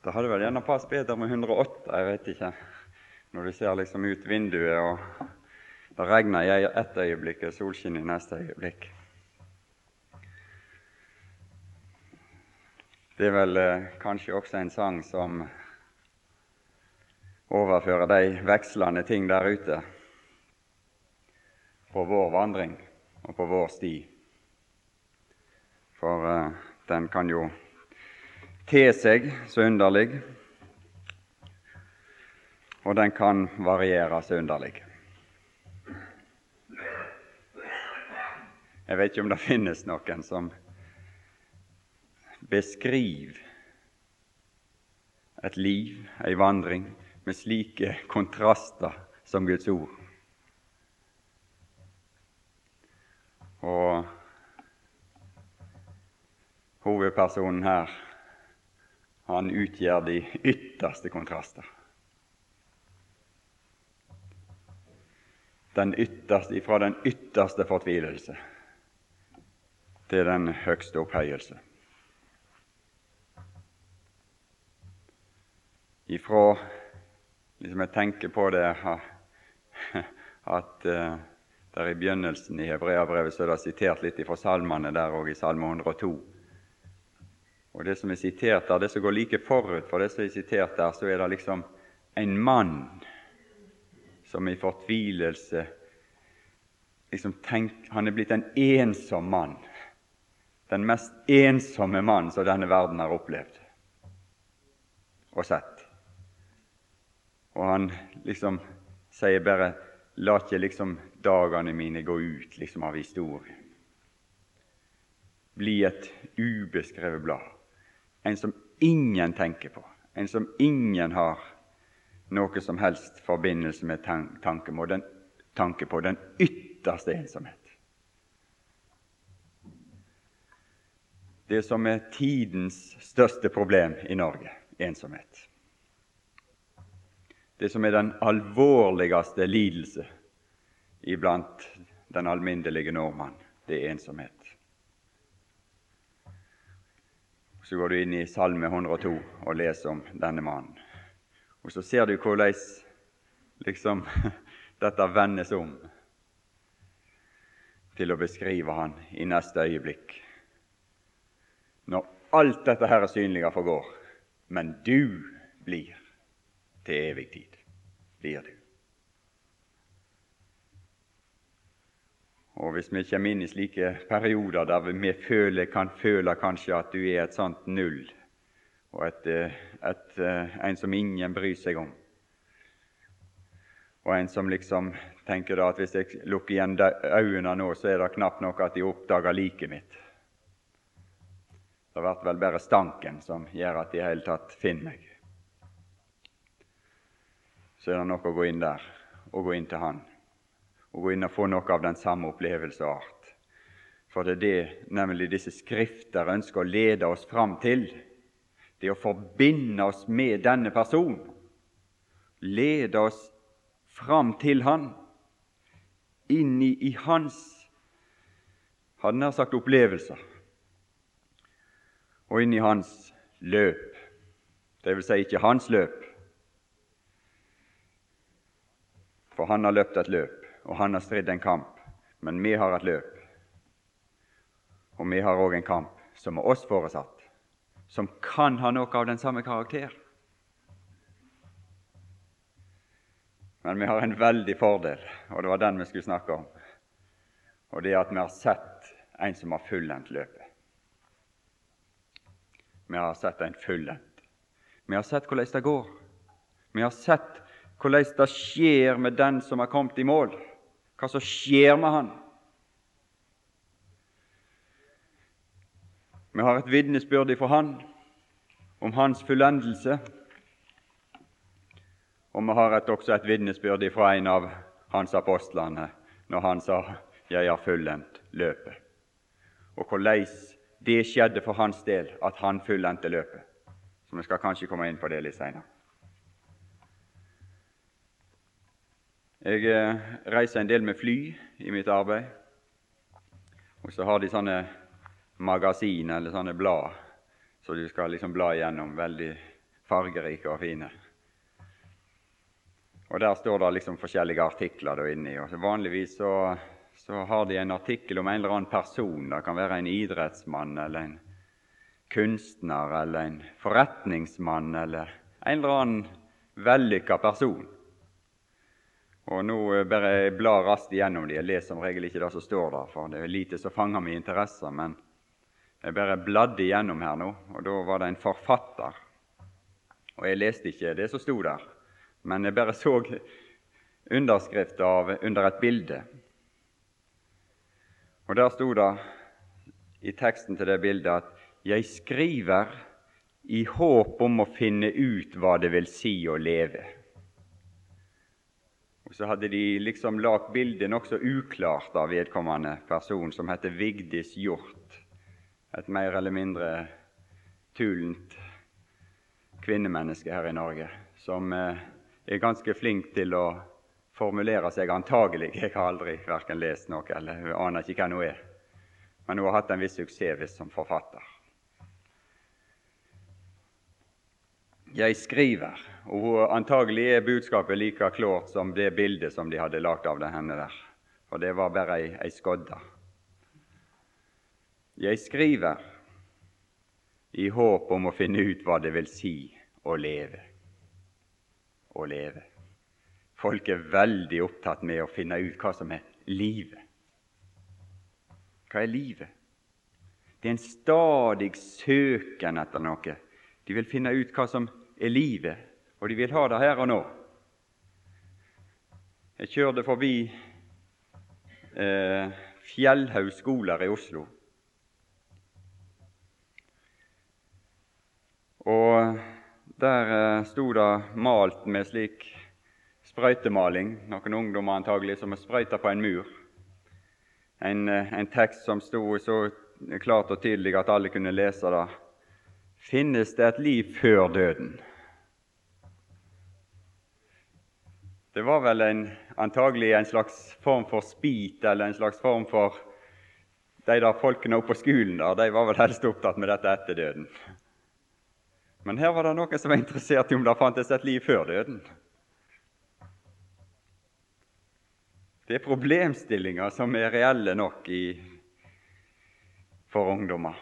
Det hadde vel gjerne passet bedre med 108, jeg vet ikke. Når du ser liksom ut vinduet, og det regner i ett øyeblikk og solskinn i neste øyeblikk. Det er vel eh, kanskje også en sang som overfører de vekslende ting der ute på vår vandring og på vår sti. For eh, den kan jo te seg så underlig, og den kan variere så underlig. Jeg vet ikke om det finnes noen som beskriver et liv, ei vandring, med slike kontraster som Guds ord. Og hovedpersonen her, han utgjør de ytterste kontraster. Den ytterste, fra den ytterste fortvilelse til den høgste opphøyelse. Ifra liksom Jeg tenker på det at uh, der i begynnelsen i Hebreabrevet så er det sitert litt fra salmene der og i Salme 102. Og Det som er sitert der, det som går like forut for det som er sitert der, så er det liksom en mann som i fortvilelse liksom tenk, Han er blitt en ensom mann. Den mest ensomme mann som denne verden har opplevd og sett. Og han liksom sier bare La ikke liksom dagene mine gå ut liksom av historie. Bli et ubeskrevet blad. En som ingen tenker på, en som ingen har noe som helst forbindelse med tanke, med, den, tanke på. Den ytterste ensomhet. Det som er tidens største problem i Norge ensomhet det som er den alvorligste lidelse iblant den alminnelige nordmann, det er ensomhet. Så går du inn i Salme 102 og leser om denne mannen. Og så ser du hvordan liksom, dette vendes om til å beskrive han i neste øyeblikk. Når alt dette her er synlige forgår, men du blir til evig tid. Blir du. Og Hvis vi kommer inn i slike perioder der vi føler, kan føle kanskje at du er et sånt null, og et, eh, et, eh, en som ingen bryr seg om, og en som liksom tenker da at hvis jeg lukker igjen øynene nå, så er det knapt nok at de oppdager liket mitt. Det blir vel bare stanken som gjør at de i hele tatt finner meg så er det nok å gå inn der og gå inn til Han. Og gå inn og få noe av den samme opplevelse og art. For det er det nemlig disse skrifter ønsker å lede oss fram til. Det å forbinde oss med denne personen. Lede oss fram til Han. Inn i, i Hans hadde nær sagt opplevelser. Og inn i Hans løp. Det vil si ikke hans løp, For han har løpt et løp, og han har stridd en kamp. Men vi har et løp, og vi har òg en kamp som er oss foresatt, som kan ha noe av den samme karakter. Men vi har en veldig fordel, og det var den vi skulle snakke om. Og det er at vi har sett en som har fullendt løpet. Vi har sett en fullendt. Vi har sett hvordan det går. Vi har sett hvordan det skjer med den som har kommet i mål, hva som skjer med han. Vi har et vitnesbyrd fra han om hans fullendelse, og vi har et, også et vitnesbyrd fra en av hans apostlene når han sa 'Jeg har fullendt løpet', og hvordan det skjedde for hans del at han fullendte løpet. Så vi skal kanskje komme inn på det litt seinere. Jeg eh, reiser en del med fly i mitt arbeid. Og så har de sånne magasin eller sånne blad så du skal liksom bla igjennom. Veldig fargerike og fine. Og Der står det liksom forskjellige artikler da inni. og Vanligvis så, så, har de en artikkel om en eller annen person. Det kan være en idrettsmann eller en kunstner eller en forretningsmann eller en eller annen vellykka person. Og Nå bare jeg blar raskt igjennom de. Jeg leser som regel ikke det som står der, for det er lite som fanger min interesse. Men jeg bare bladde igjennom her nå, og da var det en forfatter. Og jeg leste ikke det som sto der, men jeg bare så underskrift under et bilde. Og Der sto det i teksten til det bildet at 'Jeg skriver i håp om å finne ut hva det vil si å leve'. Og Så hadde de liksom lagt bildet nokså uklart av vedkommende person, som heter Vigdis Hjort. Et mer eller mindre tullent kvinnemenneske her i Norge, som eh, er ganske flink til å formulere seg antagelig. Jeg har aldri verken lest noe eller aner ikke hva hun er. Men hun har hatt en viss suksess som forfatter. Jeg skriver, og antagelig er budskapet like klart som det bildet som de hadde lagt av det henne der. For det var bare ei, ei skodde. Jeg skriver i håp om å finne ut hva det vil si å leve å leve. Folk er veldig opptatt med å finne ut hva som er livet. Hva er livet? Det er en stadig søken etter noe. De vil finne ut hva som er livet, og de vil ha det her og nå. Jeg kjørte forbi eh, Fjellhaug skoler i Oslo. Og der eh, sto det malt med slik sprøytemaling, noen ungdommer antagelig, som har sprøyta på en mur. En, eh, en tekst som sto så klart og tydelig at alle kunne lese det. Finnes det et liv før døden? Det var vel en, antagelig en slags form for spit, eller en slags form for De der folkene oppe på skolen der, de var vel helst opptatt med dette etter døden. Men her var det noen som var interessert i om det fantes et liv før døden. Det er problemstillinger som er reelle nok i, for ungdommer,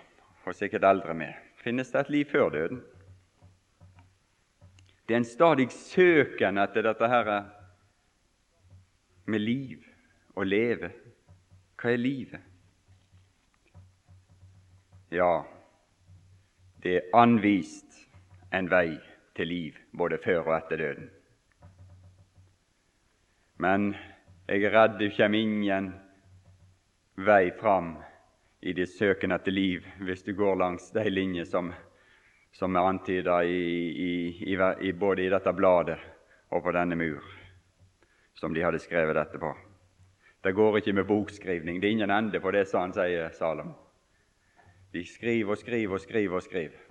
og sikkert eldre med. Finnes det et liv før døden? Det er en stadig søken etter dette her med liv og leve. Hva er livet? Ja, det er anvist en vei til liv både før og etter døden. Men jeg er redd det kommer ingen vei fram i ditt søken etter liv hvis du går langs de linjer som, som er antyda både i dette bladet og på denne mur, som de hadde skrevet dette på. Det går ikke med bokskrivning. Det er ingen ende på det, sa han, sier Salomo. De skriver og skriver og skriver og skriver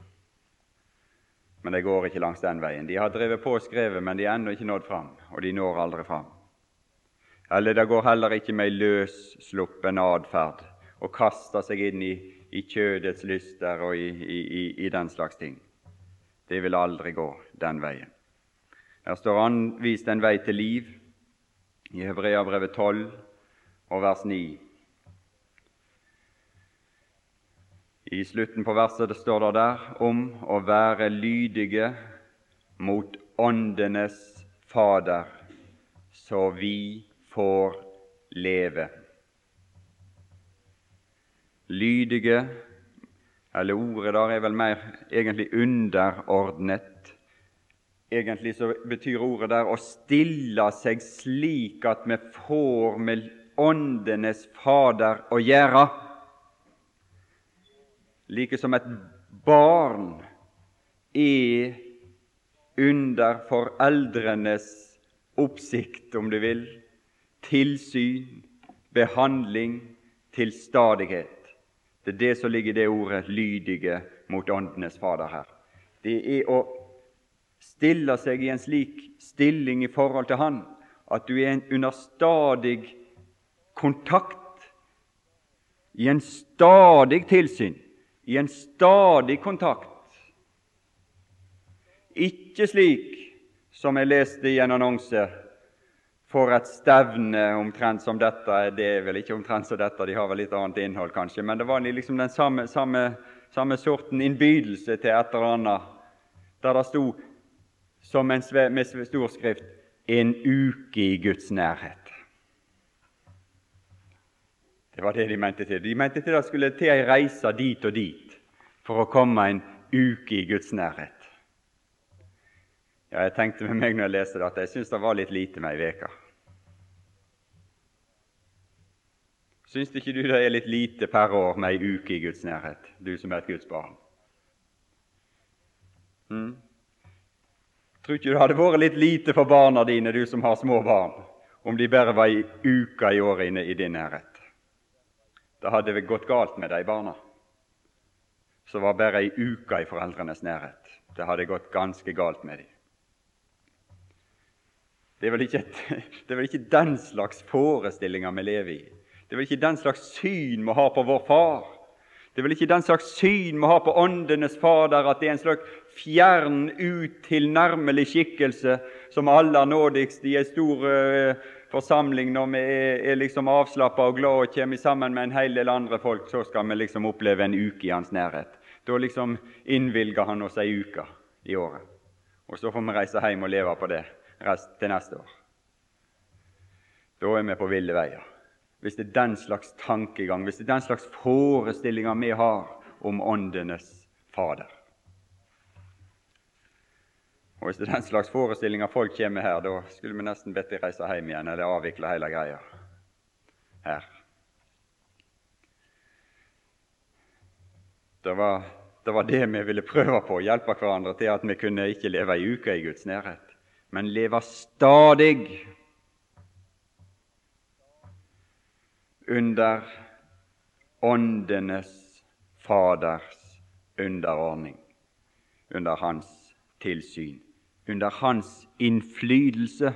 men det går ikke langs den veien. De har drevet på og skrevet, men de har ennå ikke nådd fram, og de når aldri fram. Eller det går heller ikke med ei løssluppen atferd og kaster seg inn i, i kjødets lyster og i, i, i, den slags ting. Det vil aldri gå den veien. Her står anvist en vei til liv i Hebreabrevet 12 og vers 9. I slutten på verset det står det der om å være lydige mot åndenes Fader, så vi får leve. Lydige, eller ordet der er vel mer egentlig underordnet. Egentlig så betyr ordet der å stille seg slik at vi får med åndenes Fader å gjøre like som et barn er under foreldrenes oppsikt, om du vil, tilsyn, behandling, til stadighet. Det er det som ligger i det ordet 'lydige mot Åndenes Fader' her. Det er å stille seg i en slik stilling i forhold til Han at du er under stadig kontakt, i en stadig tilsyn i en stadig kontakt, Ikke slik som jeg leste i en annonse for et stevne omtrent som dette. Det er vel ikke omtrent som dette, de har vel litt annet innhold, kanskje, men det var liksom den samme, samme, samme sorten innbydelse til et eller annet, der det sto som en, med stor skrift 'En uke i Guds nærhet'. Det var det de mente til. De mente til at det skulle til ei reise dit og dit for å komme en uke i Guds nærhet. Ja, jeg tenkte med meg når jeg leste det, at jeg syns det var litt lite med ei uke. Syns ikke du det er litt lite per år med ei uke i Guds nærhet, du som er et Guds barn? Hmm? Tror ikke det hadde vært litt lite for barna dine, du som har små barn, om de bare var ei uke i året inne i din nærhet? Det hadde vel gått galt med de barna som var bare ei uke i foreldrenes nærhet. Det hadde gått ganske galt med dem. Det er, vel ikke, det er vel ikke den slags forestillinger vi lever i. Det er vel ikke den slags syn vi har på vår Far. Det er vel ikke den slags syn vi har på Åndenes Fader, at det er en slags fjern, utilnærmelig skikkelse som aller nådigst i en stor uh, forsamling når vi er, er liksom avslappa og glade og kommer sammen med en hel del andre folk, så skal vi liksom oppleve en uke i hans nærhet. Da liksom innvilger han oss ei uke i året. Og så får vi reise hjem og leve på det rest til neste år. Da er vi på ville veier. Hvis det er den slags tankegang, hvis det er den slags forestillinger vi har om Åndenes Fader. Og Hvis det er den slags forestillinger folk kommer her, da skulle vi nesten bedt de reise hjem igjen eller avvikle hele greia her. Det var, det var det vi ville prøve på, hjelpe hverandre til at vi kunne ikke leve ei uke i Guds nærhet men leve stadig under åndenes Faders underordning, under hans tilsyn, under hans innflytelse,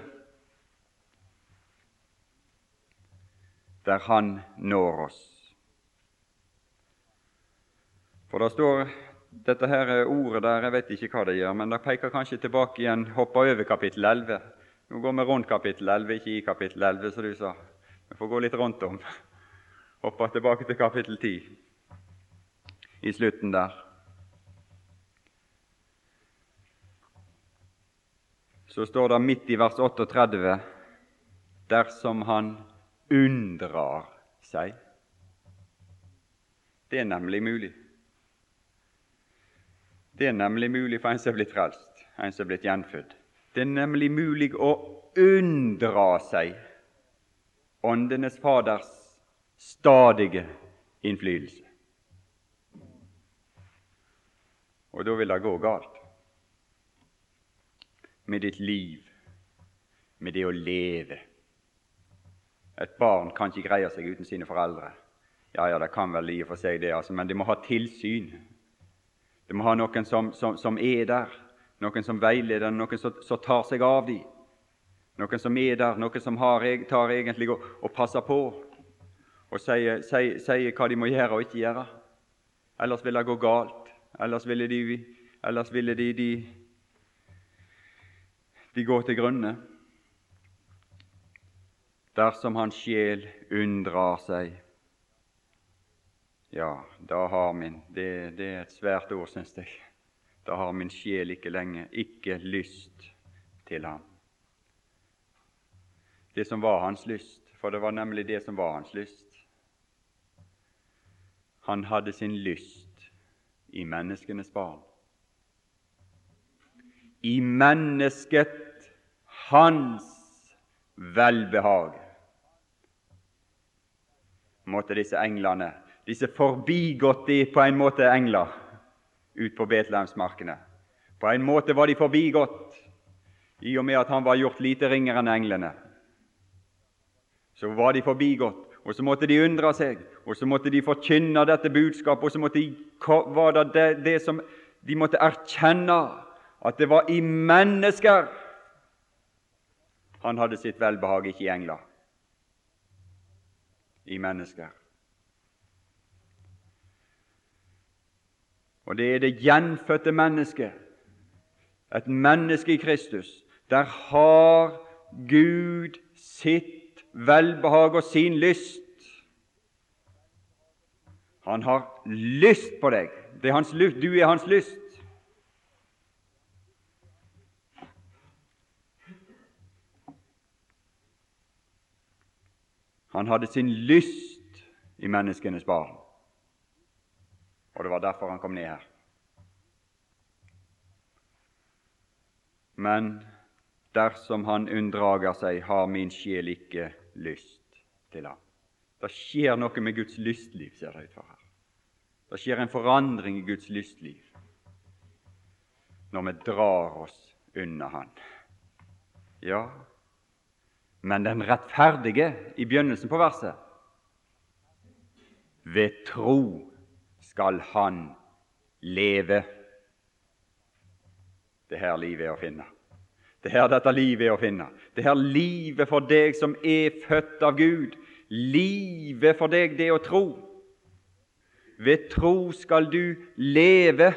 der han når oss. For det står dette her ordet der, jeg vet ikke hva det gjør, men det peker kanskje tilbake igjen, hopper over kapittel 11. Nå går vi rundt kapittel 11, ikke i kapittel 11, som du sa. Vi får gå litt rundt om. Hopper tilbake til kapittel 10, i slutten der. Så står det midt i vers 38 dersom han undrer seg. Det er nemlig mulig. Det er nemlig mulig for en som er blitt frelst, en som er blitt gjenfødt. Det er nemlig mulig å unndra seg Åndenes Faders stadige innflytelse. Og da vil det gå galt med ditt liv, med det å leve. Et barn kan ikke greie seg uten sine foreldre. Ja, ja, det kan vel i og for seg det, altså, men det må ha tilsyn. Det må ha noen som, som, som er der, noen som veileder, noen som, som tar seg av dem. Noen som er der, noen som har, tar egentlig og, og passer på og sier, sier, sier, hva de må gjøre og ikke gjøre. Ellers vil det gå galt. Ellers ville de, ellers ville de, de, de går til grunne. Dersom hans sjel unndrar seg ja, da har min det, det er et svært ord, syns jeg. Da har min sjel ikke lenge ikke lyst til ham. Det som var hans lyst, for det var nemlig det som var hans lyst. Han hadde sin lyst i menneskenes barn. I mennesket hans velbehag måtte disse englene disse forbigåtte på en måte engler ut på Betlehemsmarkene. På en måte var de forbigått i og med at han var gjort lite ringere enn englene. Så var de forbigått, og så måtte de undre seg, og så måtte de forkynne dette budskapet, og så måtte de, var det, det, det som de måtte erkjenne, at det var i mennesker han hadde sitt velbehag, ikke i engler. I mennesker. Og det er det gjenfødte mennesket, et menneske i Kristus, der har Gud sitt velbehag og sin lyst. Han har lyst på deg. Er lyst. Du er hans lyst. Han hadde sin lyst i menneskenes barn, og det var derfor han kom ned her. Men dersom han unndrager seg, har min sjel ikke lyst til ham. Det skjer noe med Guds lystliv, ser det ut for her. Det skjer en forandring i Guds lystliv når vi drar oss unna Han. Ja, men den rettferdige i begynnelsen på verset Ved tro skal han leve. Det her livet er å finne. Det her dette livet er å finne. Det her livet for deg som er født av Gud. Livet for deg, det å tro. Ved tro skal du leve,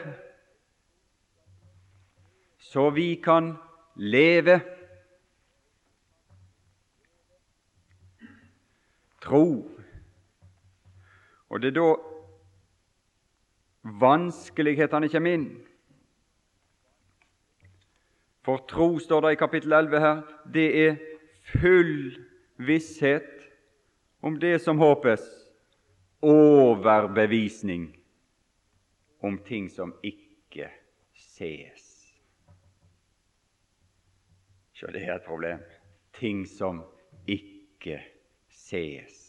så vi kan leve. Tro. Og det er da vanskelighetene kommer inn. For tro, står det i kapittel 11 her, det er full visshet om det som håpes, overbevisning om ting som ikke ses. Så det er et problem. Ting som ikke ses ses.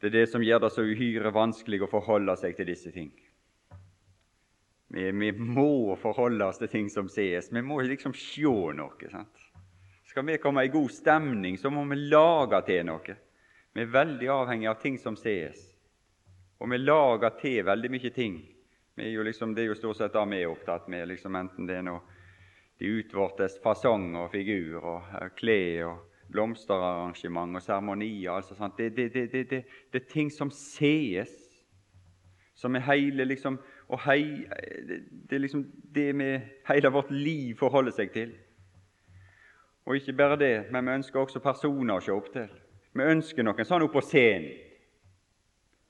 Det er det som gjør det så uhyre vanskelig å forholde seg til disse ting. Vi, vi må forholde oss til ting som ses. Vi må liksom se noe. sant? Skal vi komme i god stemning, så må vi lage til noe. Vi er veldig avhengig av ting som ses. Og vi lager til veldig mye ting. Er liksom, det er jo stort sett det vi er opptatt med, liksom, enten det er noe de utvortes fasong og figur og klær og blomsterarrangement og seremonier. Altså. Det, det, det, det, er ting som sees, som er hele liksom, og hei, Det er liksom det vi hele vårt liv forholder seg til. Og ikke bare det, men vi ønsker også personer å se opp til. Vi ønsker noen sånn opp på scenen.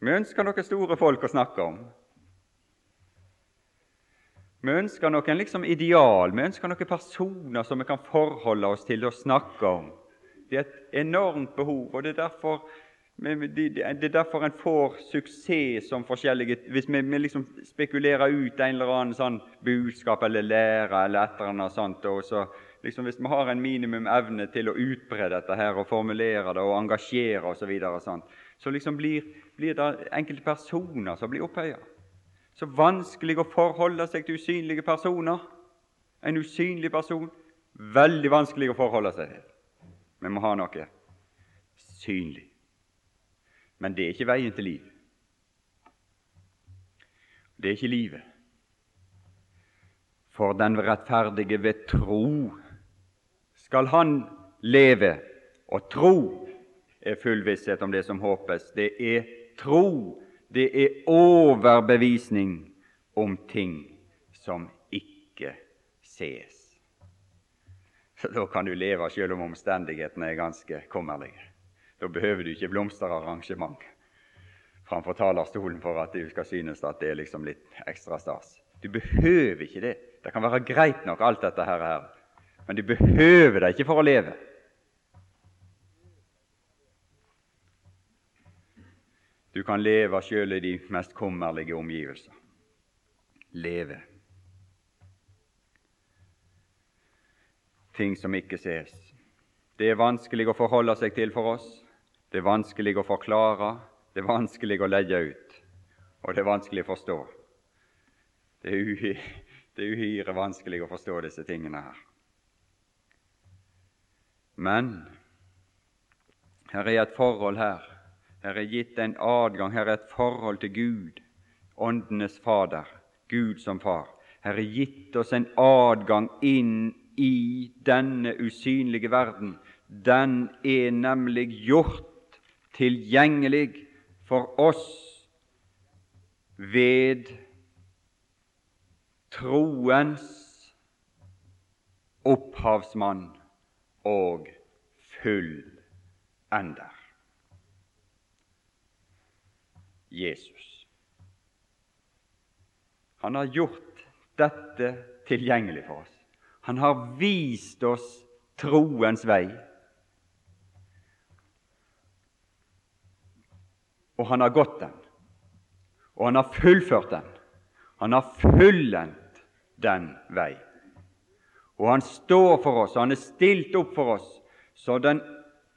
Vi ønsker noen store folk å snakke om. Vi ønsker noen liksom ideal, vi ønsker noen personer som vi kan forholde oss til og snakke om. Det er et enormt behov, og det er derfor, det er derfor en får suksess som forskjellige Hvis vi, vi liksom spekulerer ut en eller annen sånn budskap eller lære eller et eller annet sånt, og så liksom Hvis vi har en minimum evne til å utbre dette her og formulere det og engasjere osv., så, videre, sånn, så liksom blir, blir, det enkelte personer som blir opphøya. Så vanskelig å forholde seg til usynlige personer. En usynlig person veldig vanskelig å forholde seg til. Vi må ha noe synlig. Men det er ikke veien til liv. Det er ikke livet. For den rettferdige ved tro skal han leve, og tro er full visshet om det som håpes. Det er tro, det er overbevisning om ting som ikke ses. Da kan du leve selv om omstendighetene er ganske kummerlige. Da behøver du ikke blomsterarrangement framfor talerstolen for at du skal synes at det er liksom litt ekstra stas. Du behøver ikke det. Det kan være greit nok, alt dette her, men du behøver det ikke for å leve. Du kan leve sjøl i de mest kummerlige omgivelser. Leve. Ting som ikke ses. Det er vanskelig å forholde seg til for oss, det er vanskelig å forklare, det er vanskelig å legge ut, og det er vanskelig å forstå. Det er, uhy det er uhyre vanskelig å forstå disse tingene her. Men her er et forhold her. Her er gitt en adgang, her er et forhold til Gud, åndenes Fader, Gud som Far. Her er gitt oss en adgang inn i denne usynlige verden, den er nemlig gjort tilgjengelig for oss ved troens opphavsmann og fullender. Jesus. Han har gjort dette tilgjengelig for oss. Han har vist oss troens vei. Og han har gått den, og han har fullført den. Han har fullendt den vei. Og han står for oss, han er stilt opp for oss som den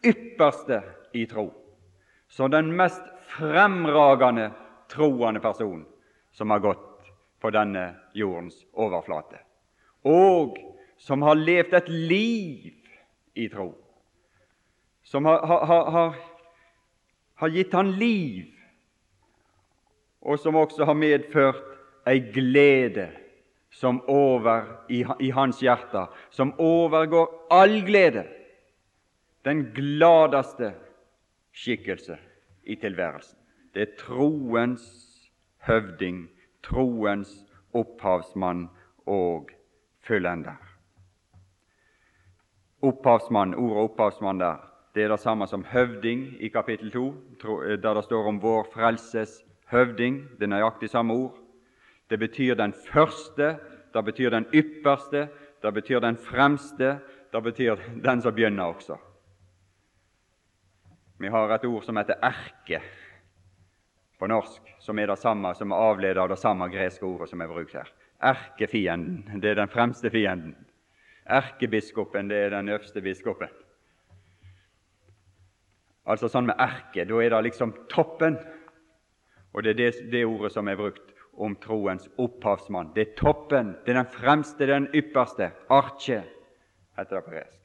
ypperste i tro, som den mest fremragende troende person som har gått på denne jordens overflate, og som har levd et liv i tro, som har, har, har, har gitt han liv, og som også har medført ei glede som over i, i hans hjerte, som overgår all glede, den gladeste skikkelse i tilværelsen. Det er troens høvding, troens opphavsmann og fullender. Opphavsmann, Ordet opphavsmann der, det er det samme som høvding i kapittel 2, eh, der det står om vår frelses høvding. Det er nøyaktig samme ord. Det betyr den første, det betyr den ypperste, det betyr den fremste, det betyr den som begynner også. Vi har et ord som heter erke på norsk, som er det samme som er avledet av det samme greske ordet som er brukt her. Erkefienden, det er den fremste fienden. Erkebiskopen, det er den øverste biskopen. Altså sånn med erke, da er det liksom toppen. Og det er det, det ordet som er brukt om troens opphavsmann. Det er toppen, det er den fremste, den ypperste. Arche heter det på gresk.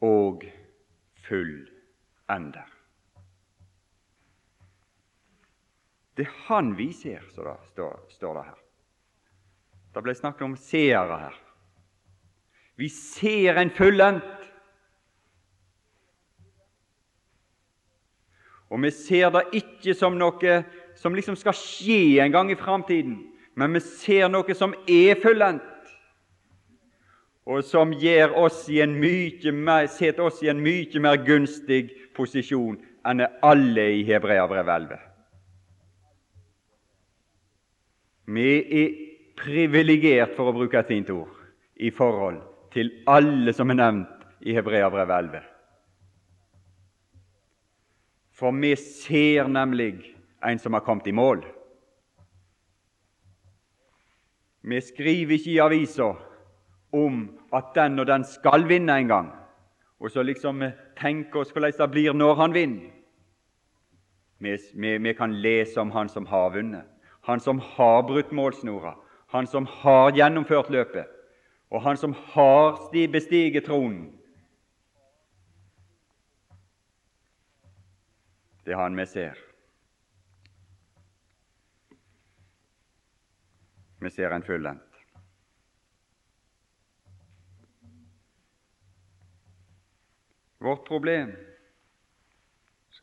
og fullender. Det er Han vi ser, så det står, står det her. Det ble snakket om seere her. Vi ser en fullendt. Og vi ser det ikke som noe som liksom skal skje en gang i framtiden, men vi ser noe som er fullendt og som gir oss i en mye mer, setter oss i en mye mer gunstig posisjon enn alle i Hebreabrevet 11. Vi er privilegert, for å bruke et fint ord, i forhold til alle som er nevnt i Hebreabrevet 11. For vi ser nemlig en som har kommet i mål. Vi skriver ikke i avisa om at den og den skal vinne en gang, og så liksom tenke oss hvordan det blir når han vinner. Vi, vi, vi, kan lese om han som har vunnet, han som har brutt målsnora, han som har gjennomført løpet, og han som har bestiget tronen. Det er han vi ser. Vi ser en fullendt. Vårt problem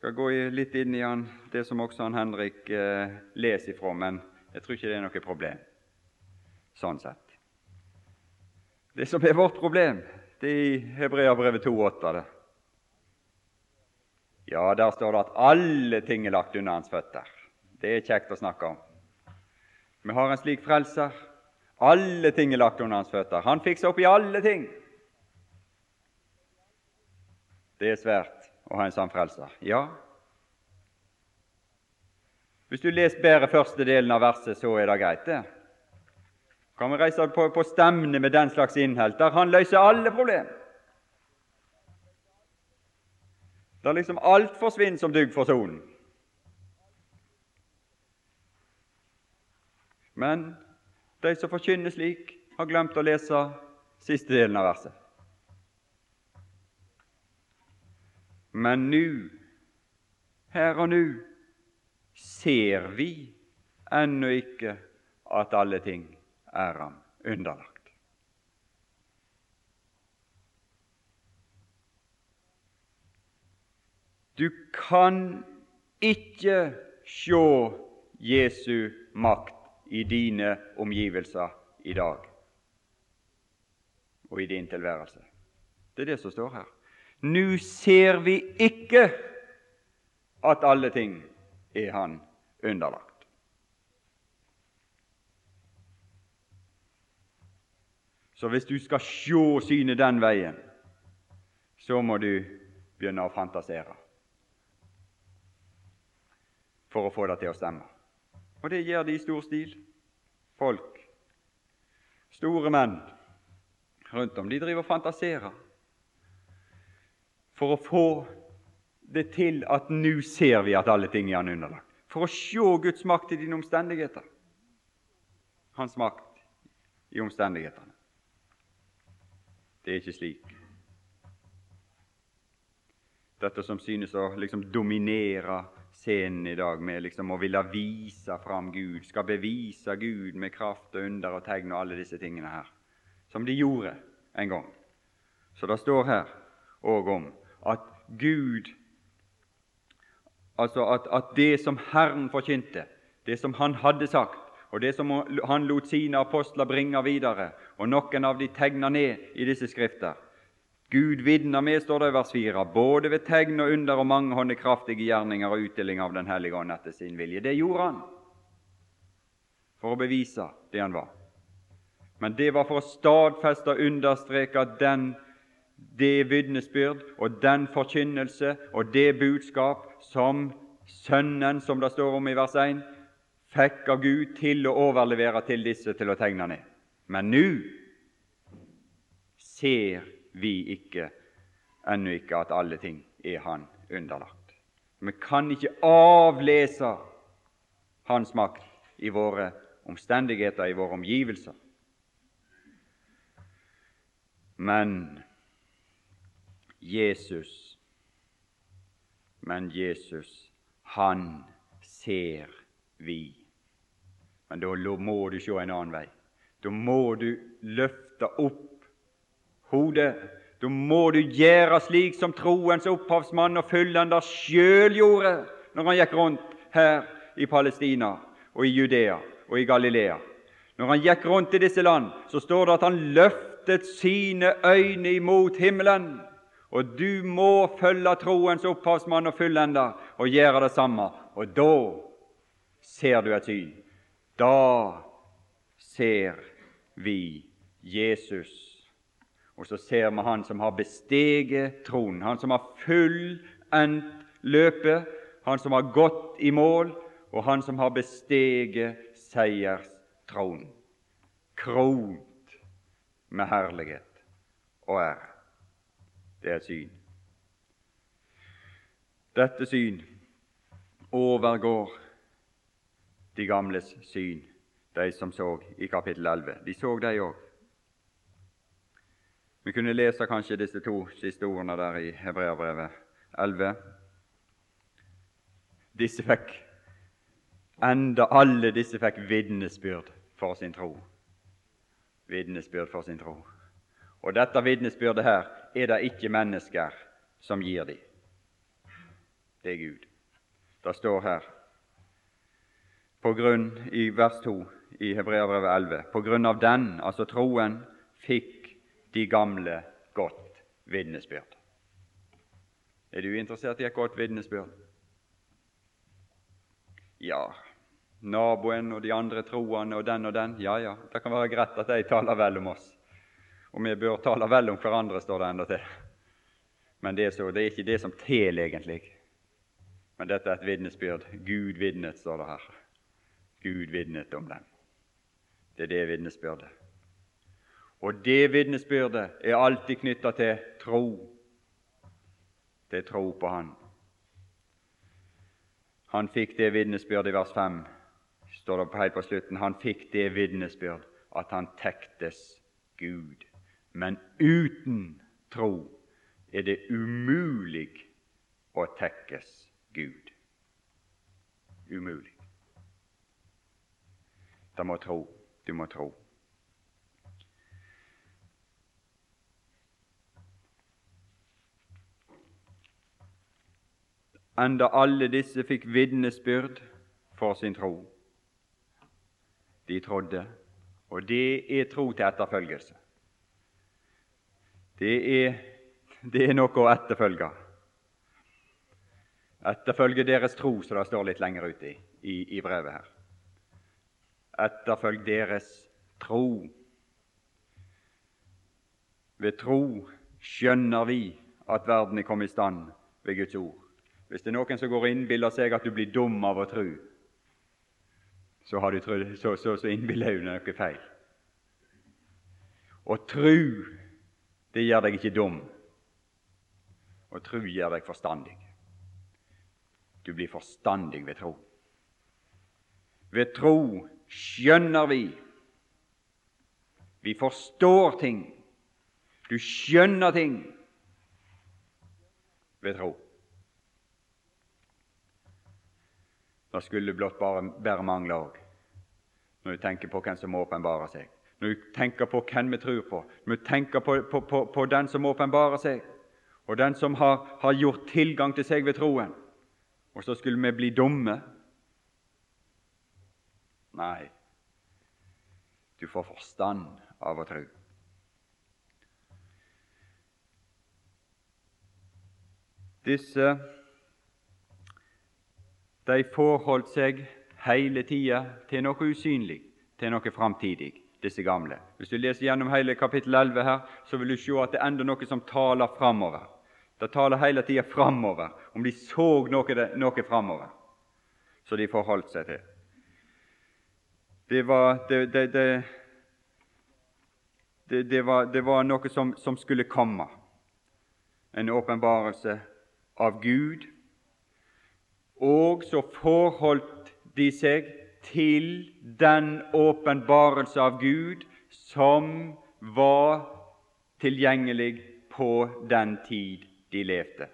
skal gå litt inn i han, det som også han Henrik eh, leser ifra, men jeg tror ikke det er noe problem sånn sett. Det som er vårt problem, det er i Hebreabrevet 2,8. det. Ja, der står det at alle ting er lagt under hans føtter. Det er kjekt å snakke om. Vi har en slik frelser. Alle ting er lagt under hans føtter. Han fikser opp i alle ting. Det er svært å ha en sann frelser. Ja. Hvis du leser bedre første delen av verset, så er det greit, det. Kan vi reise på, på stemne med den slags innhold, der han løser alle problem. Der liksom alt forsvinner som dugg for sonen. Men de som forkynner slik, har glemt å lese siste delen av verset. Men nå, her og nå, ser vi ennå ikke at alle ting er ham underlagt. Du kan ikke se Jesu makt i dine omgivelser i dag og i din tilværelse. Det er det som står her. Nå ser vi ikke at alle ting er Han underlagt. Så hvis du skal sjå synet den veien, så må du begynne å fantasere for å få det til å stemme. Og det gjør de i stor stil. Folk, store menn rundt om, de driver og fantaserer for å få det til at nå ser vi at alle ting er Han underlagt. For å se Guds makt i dine omstendigheter. Hans makt i omstendighetene. Det er ikke slik. Dette som synes å liksom dominere scenen i dag, med liksom å ville vise fram Gud, skal bevise Gud med kraft og under og tegn og alle disse tingene her, som de gjorde en gang. Så det står her òg om at Gud Altså at, at, det som Herren forkynte, det som Han hadde sagt, og det som Han lot sine apostler bringe videre, og noen av de tegna ned i disse skrifter Gud vitner med, står det i vers 4, både ved tegn og under og mangehånde kraftige gjerninger og utdeling av Den hellige ånd etter sin vilje. Det gjorde han for å bevise det han var. Men det var for å stadfeste og understreke den det vitnesbyrd og den forkynnelse og det budskap som Sønnen, som det står om i vers 1, fikk av Gud til å overlevere til disse til å tegne ned. Men nå ser vi ikke ennå ikke at alle ting er Han underlagt. Vi kan ikke avlese Hans makt i våre omstendigheter, i våre omgivelser. Men Jesus, men Jesus, han ser vi. Men da må du se en annen vei. Da må du løfte opp hodet. Da må du gjøre slik som troens opphavsmann og fyllender sjøl gjorde når han gikk rundt her i Palestina og i Judea og i Galilea. Når han gikk rundt i disse land, så står det at han løftet sine øyne imot himmelen og du må følge troens opphavsmann og fullender og gjøre det samme. Og da ser du et syn. Da ser vi Jesus. Og så ser vi Han som har besteget tronen, Han som har fullendt løpet, Han som har gått i mål, og Han som har besteget seierstronen. Kront med herlighet og ære. Det er syn. Dette syn overgår de gamles syn, de som så i kapittel 11. De så de òg. Vi kunne lese kanskje disse to siste ordene der i Hebreabrevet 11. Disse fikk enda alle disse fikk vitnesbyrd for sin tro. Vitnesbyrd for sin tro. Og dette vitnesbyrdet her er det ikke mennesker som gir dem. Det er Gud. Det står her på grunn, i vers 2 i Hebreabrevet 11 på grunn av den, altså troen, fikk de gamle godt vitnesbyrd. Er du interessert i et godt vitnesbyrd? Ja, naboen og de andre troende og den og den, ja ja, det kan være greit at de taler vel om oss. Og vi bør tale vel om hverandre, står det endatil. Men det er, så, det er ikke det som teller, egentlig. Men dette er et vitnesbyrd. Gud vitnet, står det her. Gud vitnet om dem. Det er det vitnesbyrdet. Og det vitnesbyrdet er alltid knytta til tro. Til tro på Han. Han fikk det vitnesbyrdet i vers 5, står det helt på slutten. Han fikk det vitnesbyrd at han tektes Gud. Men uten tro er det umulig å tekkes Gud. Umulig. Du må tro. Du må tro. enda alle disse fikk vitnesbyrd for sin tro. De trodde, og det er tro til etterfølgelse. Det er, det er noe å etterfølge. Etterfølge deres tro, som det står litt lenger ute i, i, i brevet her. Etterfølg deres tro. Ved tro skjønner vi at verden er kommet i stand ved Guds ord. Hvis det er noen som går og innbiller seg at du blir dum av å tro, så, har du så, så, så innbiller du noe feil. Å tro, det gjør deg ikke dum. og tro gjør deg forstandig. Du blir forstandig ved tro. Ved tro skjønner vi. Vi forstår ting. Du skjønner ting ved tro. Det skulle blott bare, bare mangle òg, når du tenker på hvem som åpenbarer seg, når du tenker på hvem vi tror på, når du tenker på, på, på, på den som åpenbarer seg, og den som har, har, gjort tilgang til seg ved troen. Og så skulle vi bli dumme. Nei, du får forstand av å tro. Disse de forholdt seg hele tida til noe usynlig, til noe framtidig, disse gamle. Hvis du leser gjennom hele kapittel 11 her, så vil du se at det er enda noe som taler framover. Det taler hele tida framover, om de så noe, noe framover, så de forholdt seg til. Det var, det, det, var, det var noe som, som skulle komme, en åpenbarelse av Gud og så forholdt de seg til den åpenbarelse av Gud som var tilgjengelig på den tid de levde,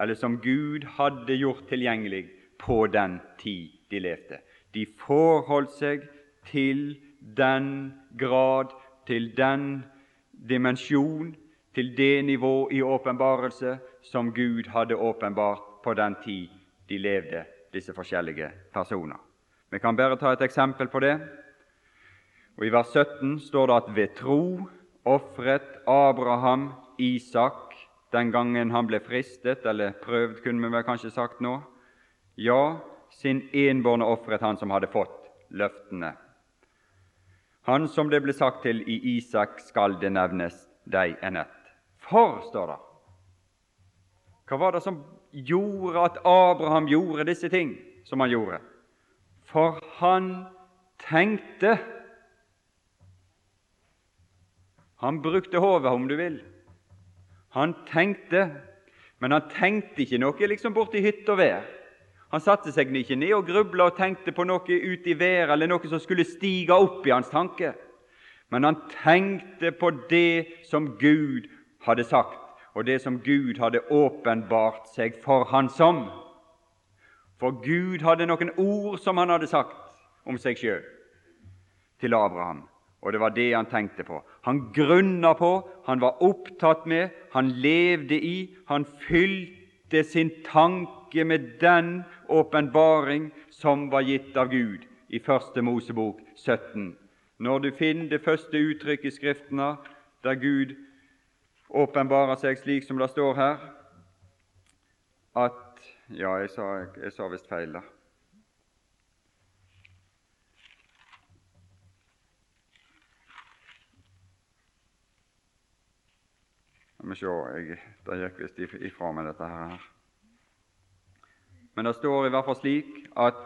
eller som Gud hadde gjort tilgjengelig på den tid de levde. De forholdt seg til den grad, til den dimensjon, til det nivå i åpenbarelse som Gud hadde åpenbart på den tid de levde, disse forskjellige personer. Vi kan bare ta et eksempel på det. Og I vers 17 står det at ved tro ofret Abraham Isak den gangen han ble fristet, eller prøvd, kunne vi vel kanskje sagt nå. Ja, sin enbårne ofret han som hadde fått løftene. Han som det ble sagt til i Isak skal det nevnes deg en ett. For, står det. Hva var det som gjorde at Abraham gjorde disse ting som han gjorde. For han tenkte Han brukte hodet, om du vil. Han tenkte, men han tenkte ikke noe liksom borti hytt og vær. Han satte seg ikke ned og grubla og tenkte på noe ute i været eller noe som skulle stige opp i hans tanke. Men han tenkte på det som Gud hadde sagt og det som Gud hadde åpenbart seg for han som. For Gud hadde noen ord som han hadde sagt om seg sjøl til Abraham, og det var det han tenkte på. Han grunna på, han var opptatt med, han levde i, han fylte sin tanke med den åpenbaring som var gitt av Gud i Første Mosebok 17. Når du finner det første uttrykket i Skriftene der Gud åpenbarer seg slik som det står her, at Ja, jeg sa, jeg sa visst feil, da. La meg se, jeg, det gikk visst ifra meg, dette her. Men det står i hvert fall slik at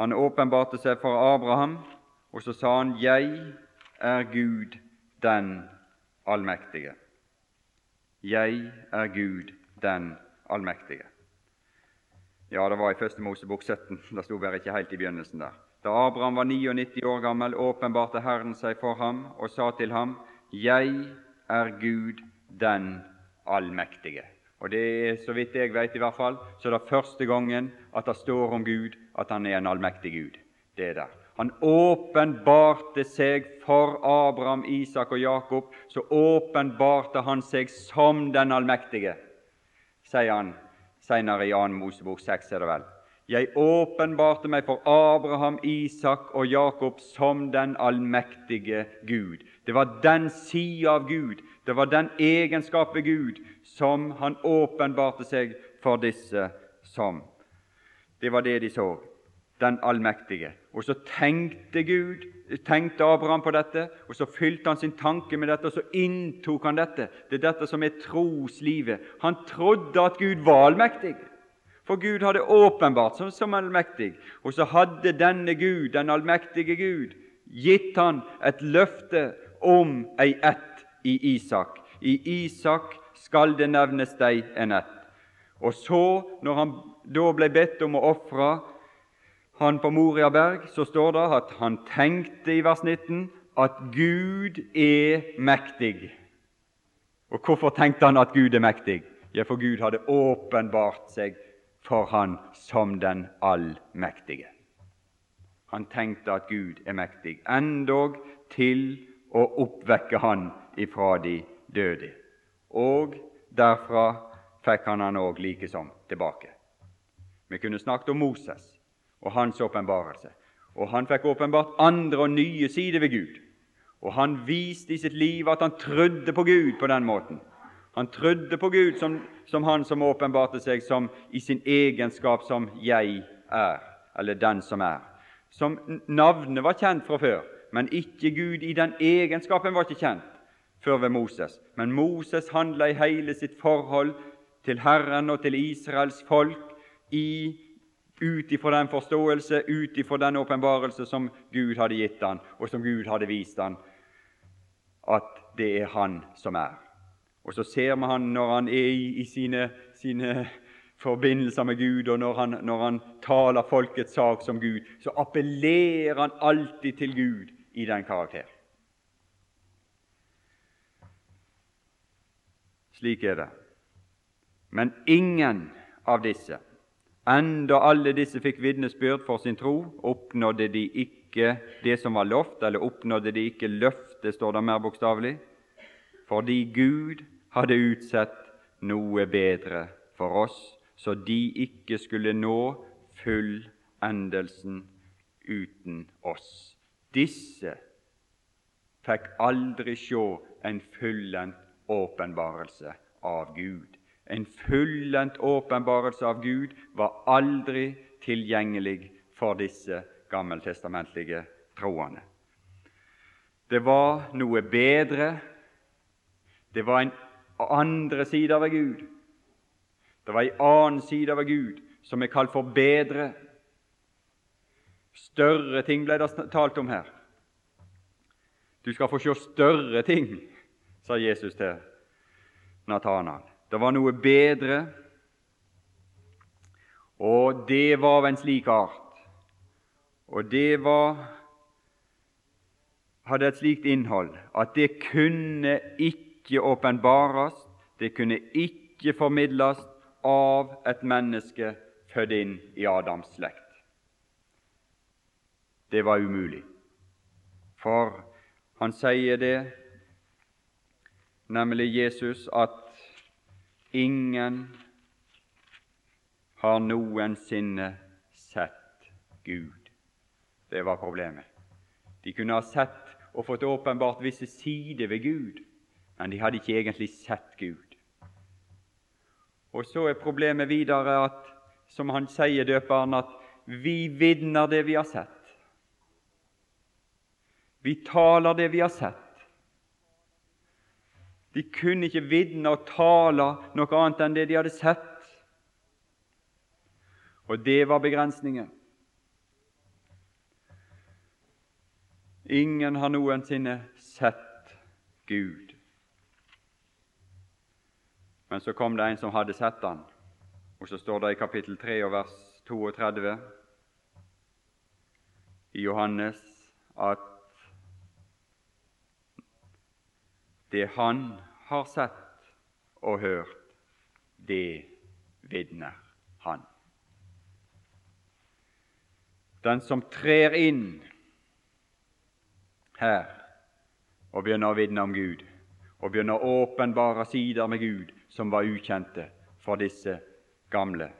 han åpenbarte seg for Abraham, og så sa han 'Jeg er Gud den allmektige'. Jeg er Gud den allmektige. Ja, det var i Første Mosebok 17. Det sto bare ikke helt i begynnelsen der. Da Abraham var 99 år gammel, åpenbarte Herren seg for ham og sa til ham, Jeg er Gud den allmektige. Og det er, så vidt jeg vet i hvert fall, så er det første gangen at det står om Gud at han er en allmektig Gud. Det er der. Han åpenbarte seg for Abraham, Isak og Jakob. Så åpenbarte han seg som den allmektige, sier han, senere i 2. Mosebok 6, er det vel. Jeg åpenbarte meg for Abraham, Isak og Jakob som den allmektige Gud. Det var den sida av Gud, det var den egenskap ved Gud som han åpenbarte seg for disse som. Det var det de så, den allmektige. Og så tenkte Gud, tenkte Abraham på dette, og så fylte han sin tanke med dette, og så inntok han dette. Det er dette som er troslivet. Han trodde at Gud var allmektig. For Gud hadde åpenbart som, som allmektig, og så hadde denne Gud, den allmektige Gud, gitt han et løfte om ei ett i Isak. I Isak skal det nevnes deg en ett. Og så, når han da ble bedt om å ofre han på Moria berg, så står det at han tenkte i vers 19 at Gud er mektig. Og hvorfor tenkte han at Gud er mektig? Ja, for Gud hadde åpenbart seg for han som den allmektige. Han tenkte at Gud er mektig, endog til å oppvekke han ifra de døde. Og derfra fikk han han òg likesom tilbake. Vi kunne snakket om Moses og hans åpenbarelse. Og han fikk åpenbart andre og nye sider ved Gud. Og han viste i sitt liv at han trodde på Gud på den måten. Han trodde på Gud som, som han som åpenbarte seg som i sin egenskap som 'jeg er', eller 'den som er'. Som Navnet var kjent fra før, men ikke Gud i den egenskapen var ikke kjent før ved Moses. Men Moses handla i hele sitt forhold til Herren og til Israels folk i ut ifra den forståelse, ut ifra den åpenbarelse som Gud hadde gitt han, og som Gud hadde vist han, at det er Han som er. Og så ser vi han når han er i, i sine, sine, forbindelser med Gud, og når han, når han taler folkets sak som Gud, så appellerer han alltid til Gud i den karakter. Slik er det. Men ingen av disse, enda alle disse fikk vitnesbyrd for sin tro, oppnådde de ikke det som var lovt, eller oppnådde de ikke løftet, står det mer bokstavelig fordi Gud hadde utsett noe bedre for oss, så de ikke skulle nå fullendelsen uten oss. Disse fikk aldri se en fullendt åpenbarelse av Gud. En fullendt åpenbarelse av Gud var aldri tilgjengelig for disse gammeltestamentlige troende. Det var noe bedre det var en andre side av Gud. Det var en annen side av Gud som er kalt for bedre. Større ting ble det talt om her. Du skal få se større ting, sa Jesus til Nathanael. Det var noe bedre, og det var av en slik art. Og det var hadde et slikt innhold at det kunne ikke åpenbares, det kunne ikke formidles av et menneske født inn i Adams slekt. Det var umulig. For han sier det, nemlig Jesus, at ingen har noensinne sett Gud. Det var problemet. De kunne ha sett og fått åpenbart visse sider ved Gud, men de hadde ikke egentlig sett Gud. Og så er problemet videre at, som han sier, døperen, at vi vitner det vi har sett. Vi taler det vi har sett. De kunne ikke vitne og tale noe annet enn det de hadde sett. Og det var begrensningen. Ingen har noensinne sett Gud. Men så kom det en som hadde sett han, og så står det i kapittel 3 og vers 32 i Johannes at det han har sett og hørt, det vitner han. Den som trer inn her og begynner å vitne om Gud, og begynner å åpenbare sider med Gud, som var ukjente for disse gamle.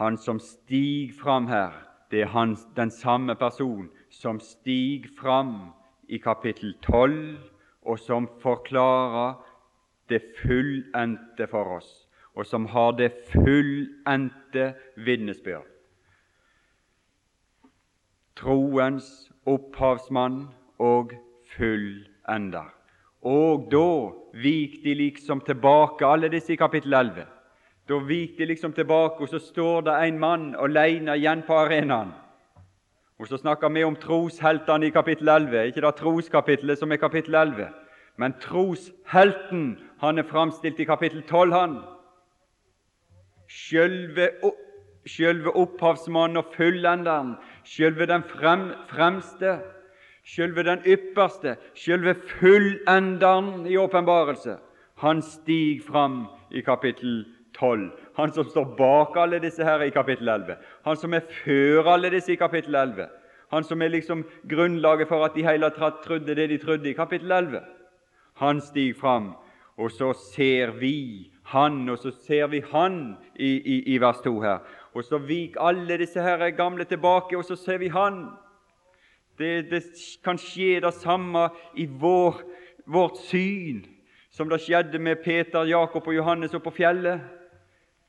Han som stiger fram her, det er han, den samme person som stiger fram i kapittel 12, og som forklarer det fullendte for oss, og som har det fullendte vitnesbyrd. Troens opphavsmann og fullender. Og da vik de liksom tilbake, alle disse i kapittel 11. Da vik de liksom tilbake, og så står det en mann alene igjen på arenaen. Og Så snakker vi om trosheltene i kapittel 11, ikke det troskapittelet som er kapittel 11. Men troshelten han er framstilt i kapittel 12, han. Sjølve, sjølve opphavsmannen og fullenderen, sjølve den frem, fremste Selve den ypperste, selve fullenderen i åpenbarelse, han stiger fram i kapittel 12. Han som står bak alle disse her i kapittel 11. Han som er før alle disse i kapittel 11. Han som er liksom grunnlaget for at de hele tatt trodde det de trodde i kapittel 11. Han stiger fram, og så ser vi han, og så ser vi han i, i, i vers 2 her. Og så vik alle disse her gamle tilbake, og så ser vi han. Det, det, kan skje det samme i vår, vårt syn som det skjedde med Peter, Jakob og Johannes oppe på fjellet.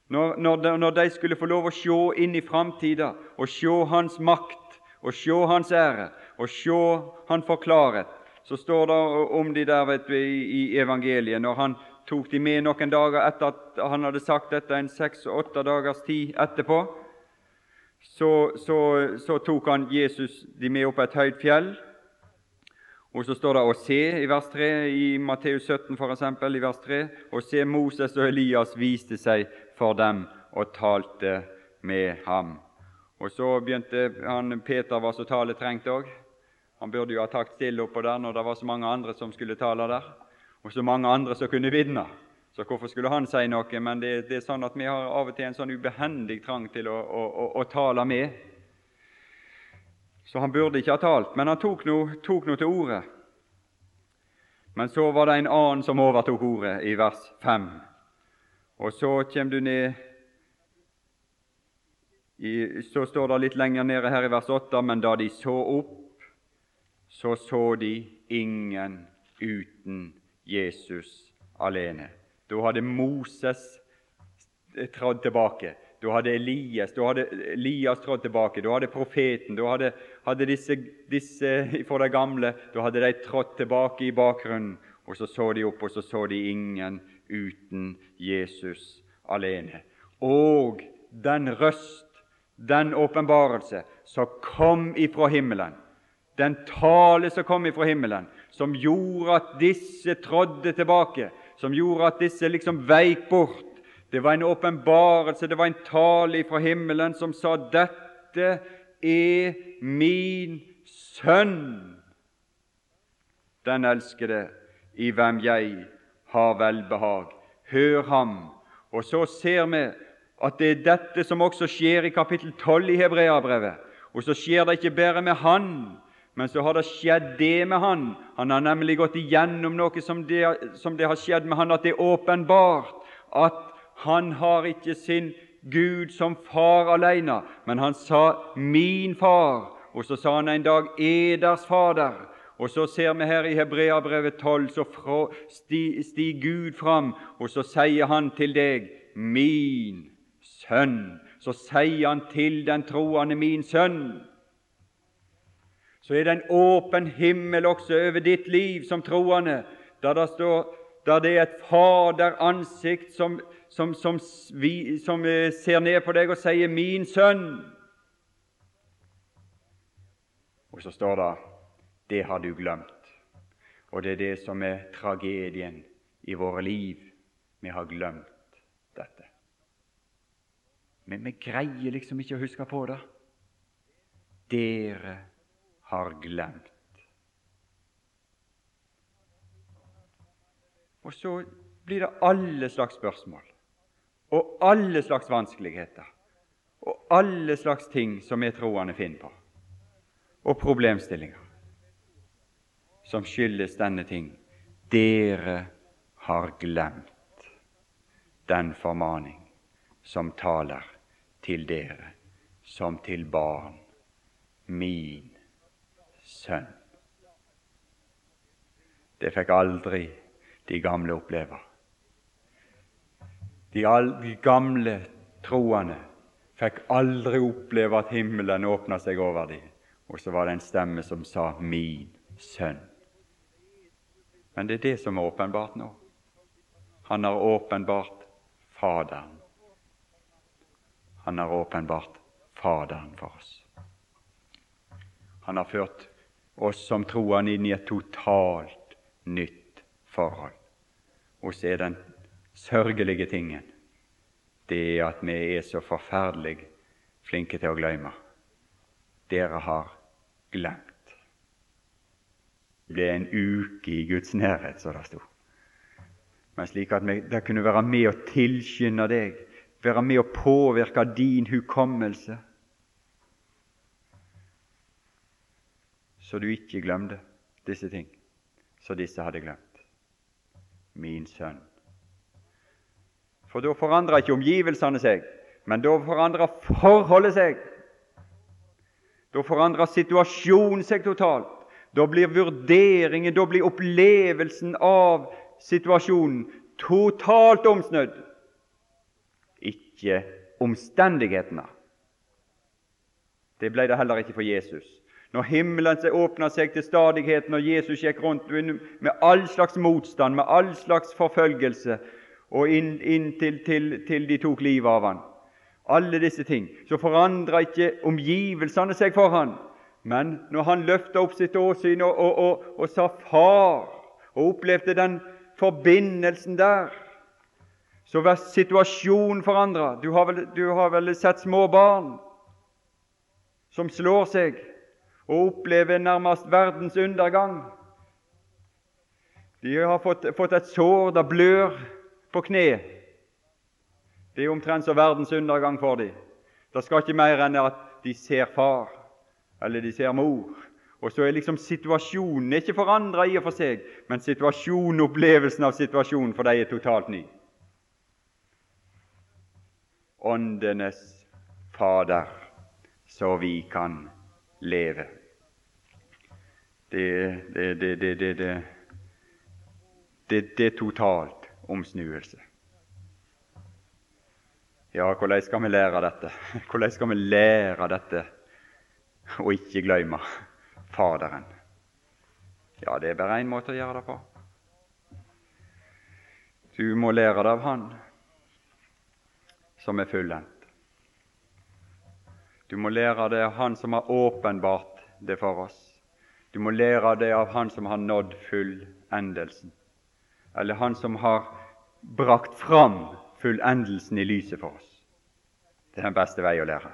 Når, når, de, når, de, skulle få lov å se inn i framtida og se Hans makt og se Hans ære og se Han forklaret, så står det om de der vet du, i, evangeliet når han tok de med noen dager etter at han hadde sagt dette en seks-åtte dagers tid etterpå så, så, så, tok han Jesus de med opp et høyt fjell. Og så står det å se i vers 3 i Matteus 17 for eksempel, i vers 3, og se Moses og Elias viste seg for dem og talte med ham. Og så begynte han, Peter var så taletrengt òg. Han burde jo ha takt stille oppå der når det var så mange andre som skulle tale der, og så mange andre som kunne vitne. Så hvorfor skulle han si noe? Men det, det, er sånn at vi har av og til en sånn ubehendig trang til å, å, å, å tale med. Så han burde ikke ha talt, men han tok noe, til ordet. Men så var det en annen som overtok ordet, i vers 5. Og så kommer du ned i, Så står det litt lenger nede her i vers 8.: Men da de så opp, så så de ingen uten Jesus alene. Da hadde Moses trådt tilbake. Da hadde Elias, da hadde Elias trådt tilbake. Da hadde profeten, da hadde, hadde disse, disse fra de gamle da hadde de trådt tilbake i bakgrunnen. Og så så de opp, og så så de ingen uten Jesus alene. Og den røst, den åpenbarelse, som kom ifra himmelen, den tale som kom ifra himmelen, som gjorde at disse trådde tilbake, som gjorde at disse liksom veik bort. Det var en åpenbarelse, det var en tale ifra himmelen som sa 'Dette er min sønn', den elskede, i hvem jeg har velbehag. Hør ham. Og så ser vi at det er dette som også skjer i kapittel 12 i Hebreabrevet. Og så skjer det ikke bare med Han, men så har det skjedd det med han. Han har nemlig gått igjennom noe som det, som det har skjedd med han, at det er åpenbart at han har ikke sin Gud som far alene, men han sa 'min far', og så sa han en dag 'eders fader'. Og så ser vi her i Hebreabrevet 12, så stiger sti Gud fram, og så sier han til deg 'min sønn'. Så sier han til den troende 'min sønn' så er det en åpen himmel også over ditt liv som troende, der det, står, der det er et faderansikt som, som, som, vi, som eh, ser ned på deg og sier 'min sønn'. Og så står det 'det har du glemt'. Og det er det som er tragedien i våre liv. Vi har glemt dette. Men vi greier liksom ikke å huske på det. Dere har glemt. Og så blir det alle slags spørsmål og alle slags vanskeligheter og alle slags ting som vi troende finner på, og problemstillinger som skyldes denne ting. Dere har glemt den formaning som taler til dere som til barn, min sønn. Det fikk aldri de gamle oppleve. De, gamle troende fikk aldri oppleve at himmelen åpna seg over dem, og så var det en stemme som sa 'min sønn'. Men det er det som er åpenbart nå. Han har åpenbart Faderen. Han har åpenbart Faderen for oss. Han har ført oss som troende inn i et totalt nytt forhold. Og så er den sørgelige tingen det er at vi er så forferdelig flinke til å glemme. Dere har glemt. Ble en uke i Guds nærhet, så det sto. Men slik at det kunne være med å tilskynde deg, være med å påvirke din hukommelse så du ikke glemte disse ting så disse hadde glemt. Min sønn. For da forandrer ikke omgivelsene seg, men da forandrer forholdet seg. Da forandrer situasjonen seg totalt. Da blir vurderingen, da blir opplevelsen av situasjonen totalt omsnudd. Ikke omstendighetene. Det ble det heller ikke for Jesus. Når himmelen åpna seg til stadigheten, og Jesus gikk rundt med all slags motstand, med all slags forfølgelse, og inn, inn til, til, de tok livet av han. Alle disse ting. Så forandra ikke omgivelsene seg for han. Men når han løfta opp sitt åsyn og, og, og, og, sa 'Far', og opplevde den forbindelsen der, så var situasjonen forandra. Du, du, har vel sett små barn som slår seg og opplever nærmest verdens undergang. De har fått, fått et sår, der blør på kne. Det er omtrent som verdens undergang for dem. Det skal ikke mer enn at de ser far, eller de ser mor. Og så er liksom situasjonen ikke forandra i og for seg, men situasjonen, opplevelsen av situasjonen for dem er totalt ny. Åndenes Fader, så vi kan leve. Det, det, det, det, det, det er totalt omsnuelse. Ja, hvordan skal vi lære dette? Hvordan skal vi lære dette og ikke glemme Faderen? Ja, det er bare én måte å gjøre det på. Du må lære det av Han som er fullendt. Du må lære det av Han som har åpenbart det for oss. Du må lære det av Han som har nådd fullendelsen, eller Han som har brakt fram fullendelsen i lyset for oss. Det er den beste vei å lære.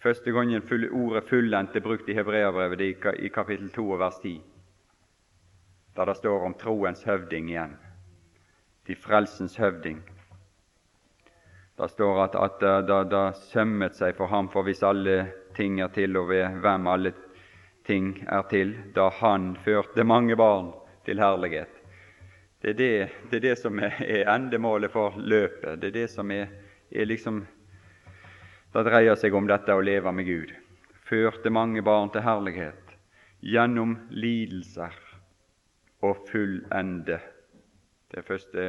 Første gangen ordet 'fullendt' er brukt i Hebreabrevet i kapittel 2 og vers 10, der det står om troens høvding igjen, til frelsens høvding. Det står at, at det sømmet seg for ham, for hvis alle ting er til, og ved hvem alle ting er til, da han førte mange barn til herlighet. Det er det, det, er det som er, endemålet for løpet. Det er det som er, er liksom Det dreier seg om dette å leve med Gud. Førte mange barn til herlighet gjennom lidelser og fullende det er første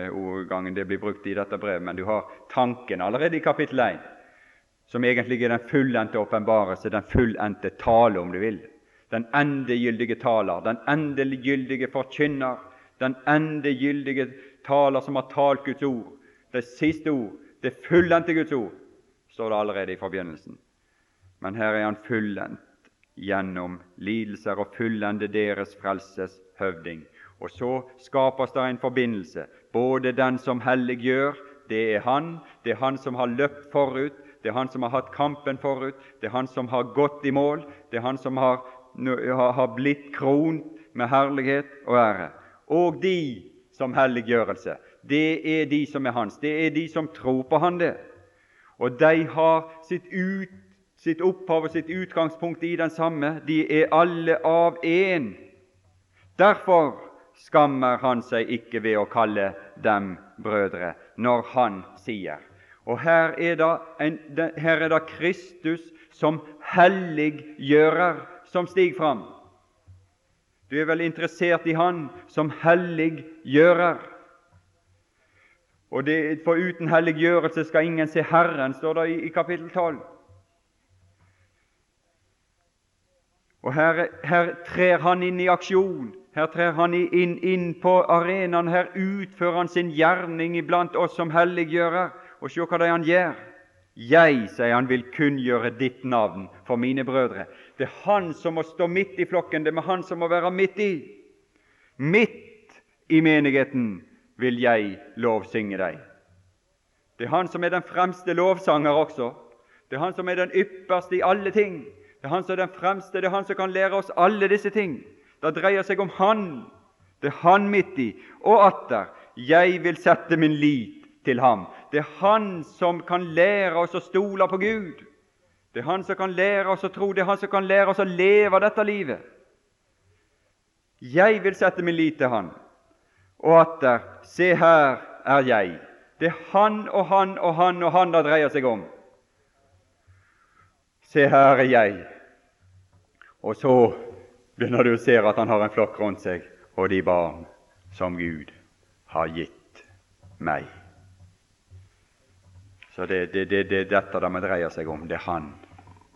gangen det blir brukt i dette brevet, men du har tanken allerede i kapittel 1, som egentlig er den fullendte åpenbarelse, den fullendte tale, om du vil. Den endegyldige taler, den endegyldige forkynner, den endegyldige taler som har talt Guds ord. Det siste ord, det fullendte Guds ord, står det allerede i forbegynnelsen. Men her er han fullendt gjennom lidelser og fullende deres frelses høvding. Og så skapes det en forbindelse. Både den som helliggjør, det er Han. Det er Han som har løpt forut. Det er Han som har hatt kampen forut. Det er Han som har gått i mål. Det er Han som har, har blitt kront med herlighet og ære. Og de som helliggjørelse. Det er de som er Hans. Det er de som tror på Han, det. Og de har sitt, ut, sitt opphav og sitt utgangspunkt i den samme. De er alle av én. Derfor skammer han seg ikke ved å kalle dem brødre, når han sier Og her er det, en, her er det Kristus som helliggjører som stiger fram. Du er vel interessert i Han som helliggjører. Og det, For uten helliggjørelse skal ingen se Herren, står det i, i kapittel 12. Og her, her, trer han inn i aksjon. Her trer han inn, inn på arenaen. Her utfører han sin gjerning iblant oss som helliggjører. Og se hva det er han gjør. Jeg, sier han, vil kunngjøre ditt navn for mine brødre. Det er han som må stå midt i flokken. Det er han som må være midt i. Midt i menigheten vil jeg lovsynge deg. Det er han som er den fremste lovsanger også. Det er han som er den ypperste i alle ting. Det er han som er den fremste, det er han som kan lære oss alle disse ting. Det dreier seg om Han. Det er Han midt i. Og atter jeg vil sette min lit til ham. Det er Han som kan lære oss å stole på Gud. Det er Han som kan lære oss å tro, det er Han som kan lære oss å leve dette livet. Jeg vil sette min lit til Han. Og atter se, her er jeg. Det er Han og Han og Han og Han det dreier seg om. Se, her er jeg. Og så begynner du å se at han har en flokk rundt seg, og de barn som Gud har gitt meg. Så det er det, det, det, dette det dreier seg om. Det er Han.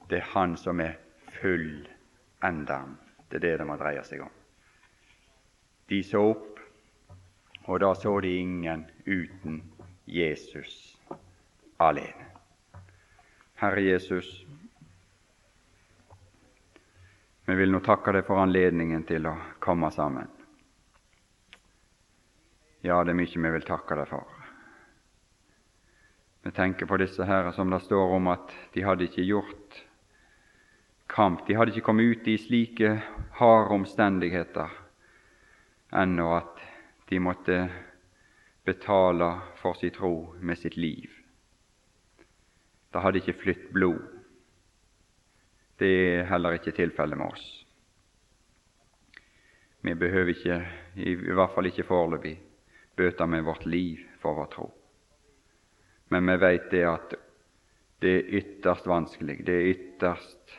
Det er Han som er fullenderen. Det er det det dreier seg om. De så opp, og da så de ingen uten Jesus alene. Herre Jesus, vi vil nå takke deg for anledningen til å komme sammen. Ja, det er mye vi vil takke deg for. Vi tenker på disse her som det står om at de hadde ikke gjort kamp. De hadde ikke kommet ut i slike harde omstendigheter ennå at de måtte betale for sin tro med sitt liv. Det hadde ikke flytt blod. Det er heller ikke tilfellet med oss. Vi behøver ikke, i hvert fall ikke foreløpig, bøte med vårt liv for vår tro. Men vi vet det at det er ytterst vanskelig, det er ytterst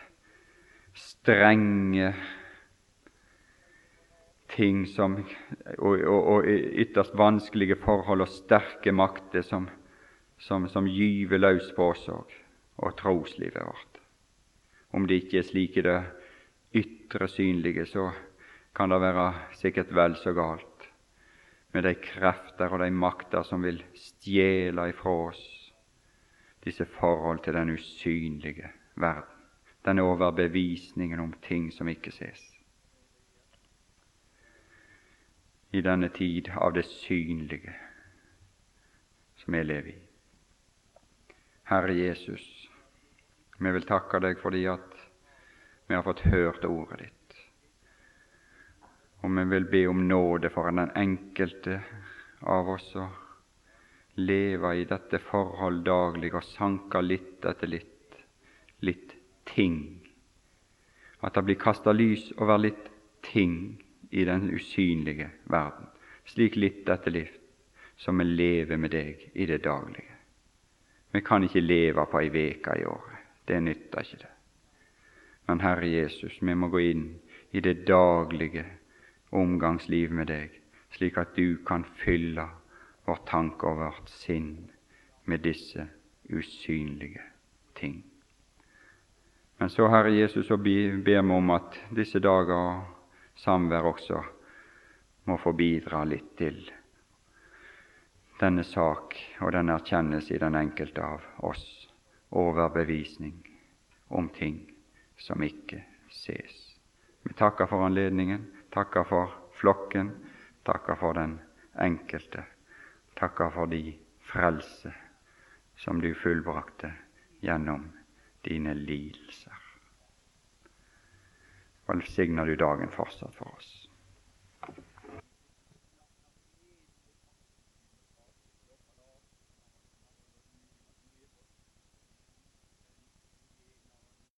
strenge ting som, og, og, og ytterst vanskelige forhold og sterke makter som, som, som gyver løs på oss òg, og troslivet vårt. Om det ikke er slik i det ytre synlige, så kan det være sikkert vel så galt med de krefter og de makter som vil stjele ifra oss disse forhold til den usynlige verden, den overbevisningen om ting som ikke ses. I denne tid av det synlige som vi lever i. Herre Jesus, vi vil takke deg fordi at vi har fått hørt ordet ditt. Og vi vil be om nåde for den enkelte av oss å leve i dette forhold daglig og sanke litt etter litt, litt ting. At det blir kasta lys over litt ting i den usynlige verden, slik litt etter litt som vi lever med deg i det daglige. Vi kan ikke leve på ei veke i året. Det nytter ikke det. Men Herre Jesus, vi må gå inn i det daglige omgangsliv med deg, slik at du kan fylle vår tanke og vårt sinn med disse usynlige ting. Men så, Herre Jesus, så ber vi om at disse dager samvær også må få bidra litt til denne sak og den erkjennelse i den enkelte av oss overbevisning om ting som ikke ses. Vi takker for anledningen, takker for flokken, takker for den enkelte, takker for de frelse som du fullbrakte gjennom dine lidelser. Velsigner du dagen fortsatt for oss.